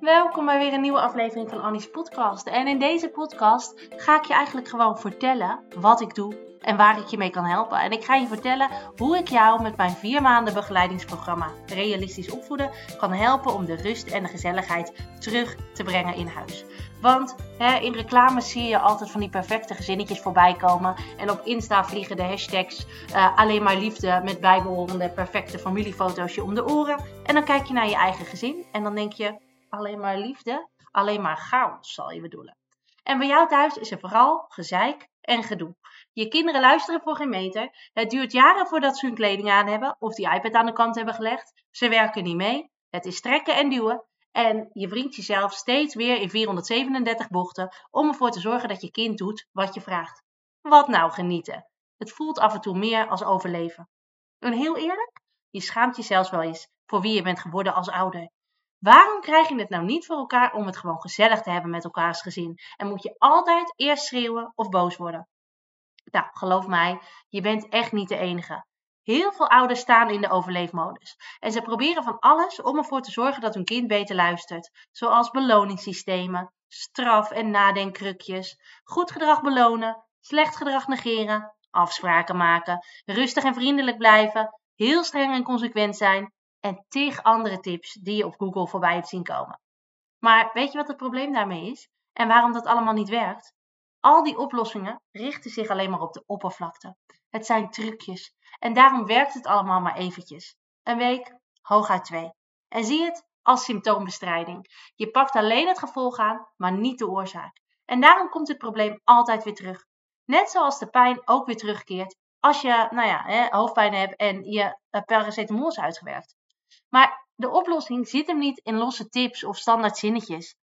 Welkom bij weer een nieuwe aflevering van Annie's podcast. En in deze podcast ga ik je eigenlijk gewoon vertellen wat ik doe en waar ik je mee kan helpen. En ik ga je vertellen hoe ik jou met mijn vier maanden begeleidingsprogramma Realistisch Opvoeden kan helpen om de rust en de gezelligheid terug te brengen in huis. Want hè, in reclames zie je altijd van die perfecte gezinnetjes voorbij komen. En op Insta vliegen de hashtags uh, alleen maar liefde met bijbehorende perfecte familiefoto's je om de oren. En dan kijk je naar je eigen gezin en dan denk je alleen maar liefde, alleen maar chaos zal je bedoelen. En bij jou thuis is er vooral gezeik en gedoe. Je kinderen luisteren voor geen meter. Het duurt jaren voordat ze hun kleding aan hebben of die iPad aan de kant hebben gelegd. Ze werken niet mee. Het is trekken en duwen. En je wringt jezelf steeds weer in 437 bochten om ervoor te zorgen dat je kind doet wat je vraagt. Wat nou genieten? Het voelt af en toe meer als overleven. En heel eerlijk, je schaamt je zelfs wel eens voor wie je bent geworden als ouder. Waarom krijg je het nou niet voor elkaar om het gewoon gezellig te hebben met elkaars gezin? En moet je altijd eerst schreeuwen of boos worden? Nou, geloof mij, je bent echt niet de enige. Heel veel ouders staan in de overleefmodus. En ze proberen van alles om ervoor te zorgen dat hun kind beter luistert. Zoals beloningssystemen, straf- en nadenkkrukjes, goed gedrag belonen, slecht gedrag negeren, afspraken maken, rustig en vriendelijk blijven, heel streng en consequent zijn en tig andere tips die je op Google voorbij hebt zien komen. Maar weet je wat het probleem daarmee is? En waarom dat allemaal niet werkt? Al die oplossingen richten zich alleen maar op de oppervlakte. Het zijn trucjes. En daarom werkt het allemaal maar eventjes. Een week, hooguit twee. En zie het als symptoombestrijding. Je pakt alleen het gevolg aan, maar niet de oorzaak. En daarom komt het probleem altijd weer terug. Net zoals de pijn ook weer terugkeert als je nou ja, hoofdpijn hebt en je eh, paracetamol is uitgewerkt. Maar de oplossing zit hem niet in losse tips of standaard zinnetjes.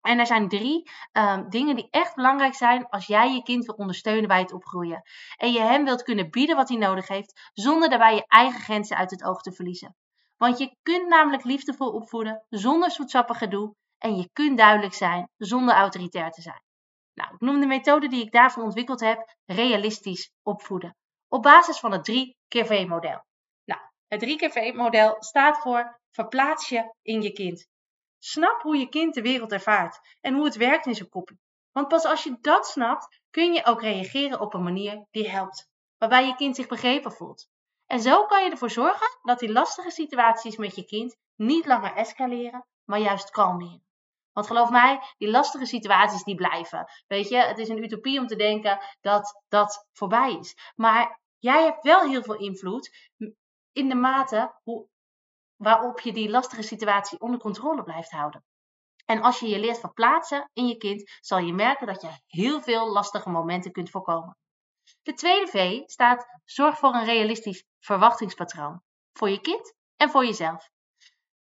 En er zijn drie um, dingen die echt belangrijk zijn als jij je kind wil ondersteunen bij het opgroeien. En je hem wilt kunnen bieden wat hij nodig heeft, zonder daarbij je eigen grenzen uit het oog te verliezen. Want je kunt namelijk liefdevol opvoeden zonder zoetsappig gedoe. En je kunt duidelijk zijn zonder autoritair te zijn. Nou, ik noem de methode die ik daarvoor ontwikkeld heb realistisch opvoeden. Op basis van het 3 keer V-model. Het 3 keer V-model staat voor verplaats je in je kind. Snap hoe je kind de wereld ervaart en hoe het werkt in zijn kopje. Want pas als je dat snapt, kun je ook reageren op een manier die helpt, waarbij je kind zich begrepen voelt. En zo kan je ervoor zorgen dat die lastige situaties met je kind niet langer escaleren, maar juist kalmeren. Want geloof mij, die lastige situaties die blijven. Weet je, het is een utopie om te denken dat dat voorbij is. Maar jij hebt wel heel veel invloed in de mate hoe waarop je die lastige situatie onder controle blijft houden. En als je je leert verplaatsen in je kind, zal je merken dat je heel veel lastige momenten kunt voorkomen. De tweede V staat zorg voor een realistisch verwachtingspatroon. Voor je kind en voor jezelf.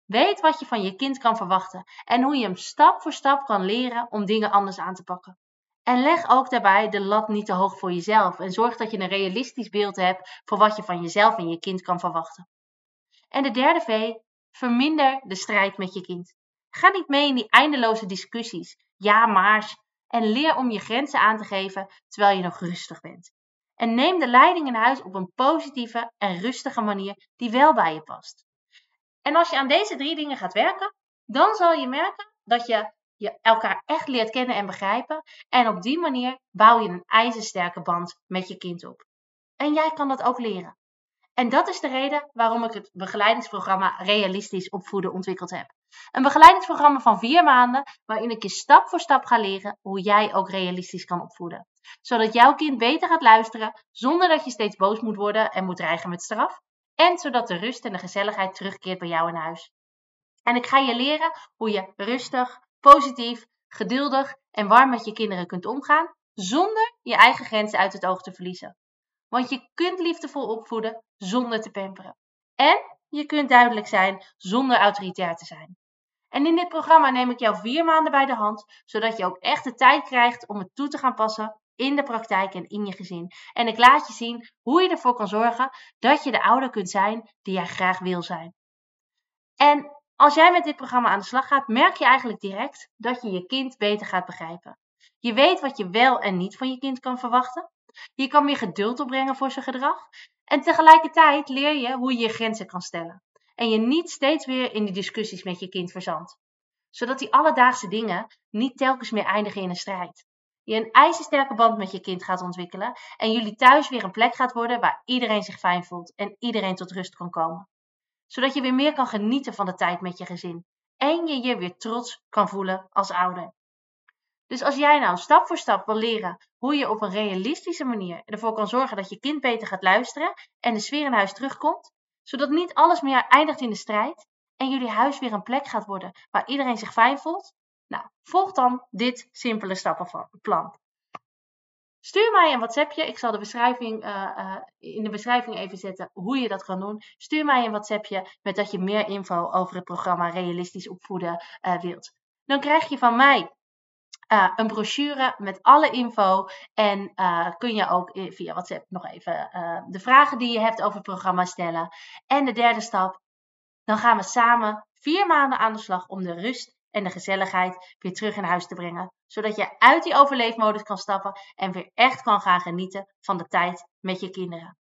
Weet wat je van je kind kan verwachten en hoe je hem stap voor stap kan leren om dingen anders aan te pakken. En leg ook daarbij de lat niet te hoog voor jezelf en zorg dat je een realistisch beeld hebt voor wat je van jezelf en je kind kan verwachten. En de derde V, verminder de strijd met je kind. Ga niet mee in die eindeloze discussies, ja maar's, en leer om je grenzen aan te geven terwijl je nog rustig bent. En neem de leiding in huis op een positieve en rustige manier die wel bij je past. En als je aan deze drie dingen gaat werken, dan zal je merken dat je, je elkaar echt leert kennen en begrijpen. En op die manier bouw je een ijzersterke band met je kind op. En jij kan dat ook leren. En dat is de reden waarom ik het begeleidingsprogramma Realistisch Opvoeden ontwikkeld heb. Een begeleidingsprogramma van vier maanden waarin ik je stap voor stap ga leren hoe jij ook realistisch kan opvoeden. Zodat jouw kind beter gaat luisteren zonder dat je steeds boos moet worden en moet dreigen met straf. En zodat de rust en de gezelligheid terugkeert bij jou in huis. En ik ga je leren hoe je rustig, positief, geduldig en warm met je kinderen kunt omgaan zonder je eigen grenzen uit het oog te verliezen. Want je kunt liefdevol opvoeden zonder te pamperen. En je kunt duidelijk zijn zonder autoritair te zijn. En in dit programma neem ik jou vier maanden bij de hand, zodat je ook echt de tijd krijgt om het toe te gaan passen in de praktijk en in je gezin. En ik laat je zien hoe je ervoor kan zorgen dat je de ouder kunt zijn die jij graag wil zijn. En als jij met dit programma aan de slag gaat, merk je eigenlijk direct dat je je kind beter gaat begrijpen. Je weet wat je wel en niet van je kind kan verwachten. Je kan meer geduld opbrengen voor zijn gedrag. En tegelijkertijd leer je hoe je je grenzen kan stellen. En je niet steeds weer in die discussies met je kind verzandt. Zodat die alledaagse dingen niet telkens meer eindigen in een strijd. Je een ijzersterke band met je kind gaat ontwikkelen en jullie thuis weer een plek gaat worden waar iedereen zich fijn voelt en iedereen tot rust kan komen. Zodat je weer meer kan genieten van de tijd met je gezin en je je weer trots kan voelen als ouder. Dus als jij nou stap voor stap wil leren hoe je op een realistische manier ervoor kan zorgen dat je kind beter gaat luisteren en de sfeer in huis terugkomt, zodat niet alles meer eindigt in de strijd en jullie huis weer een plek gaat worden waar iedereen zich fijn voelt, nou, volg dan dit simpele stappenplan. Stuur mij een WhatsAppje. Ik zal de beschrijving, uh, uh, in de beschrijving even zetten hoe je dat kan doen. Stuur mij een WhatsAppje met dat je meer info over het programma Realistisch Opvoeden uh, wilt. Dan krijg je van mij een brochure met alle info. En kun je ook via WhatsApp nog even de vragen die je hebt over het programma stellen. En de derde stap, dan gaan we samen vier maanden aan de slag om de rust en de gezelligheid weer terug in huis te brengen. Zodat je uit die overleefmodus kan stappen en weer echt kan gaan genieten van de tijd met je kinderen.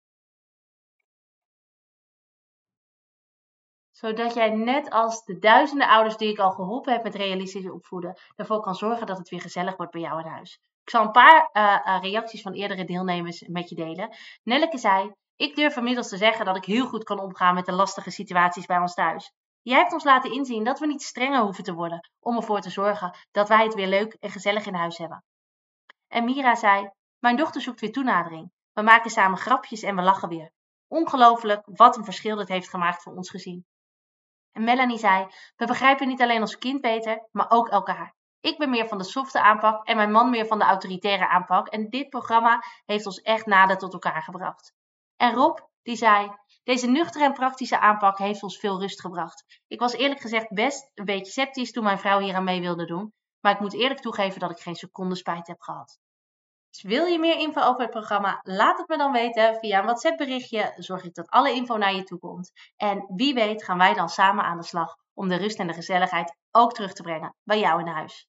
Zodat jij net als de duizenden ouders die ik al geholpen heb met realistisch opvoeden, ervoor kan zorgen dat het weer gezellig wordt bij jou in huis. Ik zal een paar uh, reacties van eerdere deelnemers met je delen. Nelleke zei, ik durf inmiddels te zeggen dat ik heel goed kan omgaan met de lastige situaties bij ons thuis. Jij hebt ons laten inzien dat we niet strenger hoeven te worden om ervoor te zorgen dat wij het weer leuk en gezellig in huis hebben. En Mira zei: Mijn dochter zoekt weer toenadering. We maken samen grapjes en we lachen weer. Ongelooflijk wat een verschil dit heeft gemaakt voor ons gezin. En Melanie zei: We begrijpen niet alleen ons kind beter, maar ook elkaar. Ik ben meer van de softe aanpak en mijn man meer van de autoritaire aanpak. En dit programma heeft ons echt nader tot elkaar gebracht. En Rob, die zei: deze nuchtere en praktische aanpak heeft ons veel rust gebracht. Ik was eerlijk gezegd best een beetje sceptisch toen mijn vrouw hier aan mee wilde doen, maar ik moet eerlijk toegeven dat ik geen seconde spijt heb gehad. Dus wil je meer info over het programma? Laat het me dan weten via een WhatsApp berichtje. Zorg ik dat alle info naar je toe komt. En wie weet gaan wij dan samen aan de slag om de rust en de gezelligheid ook terug te brengen bij jou in huis.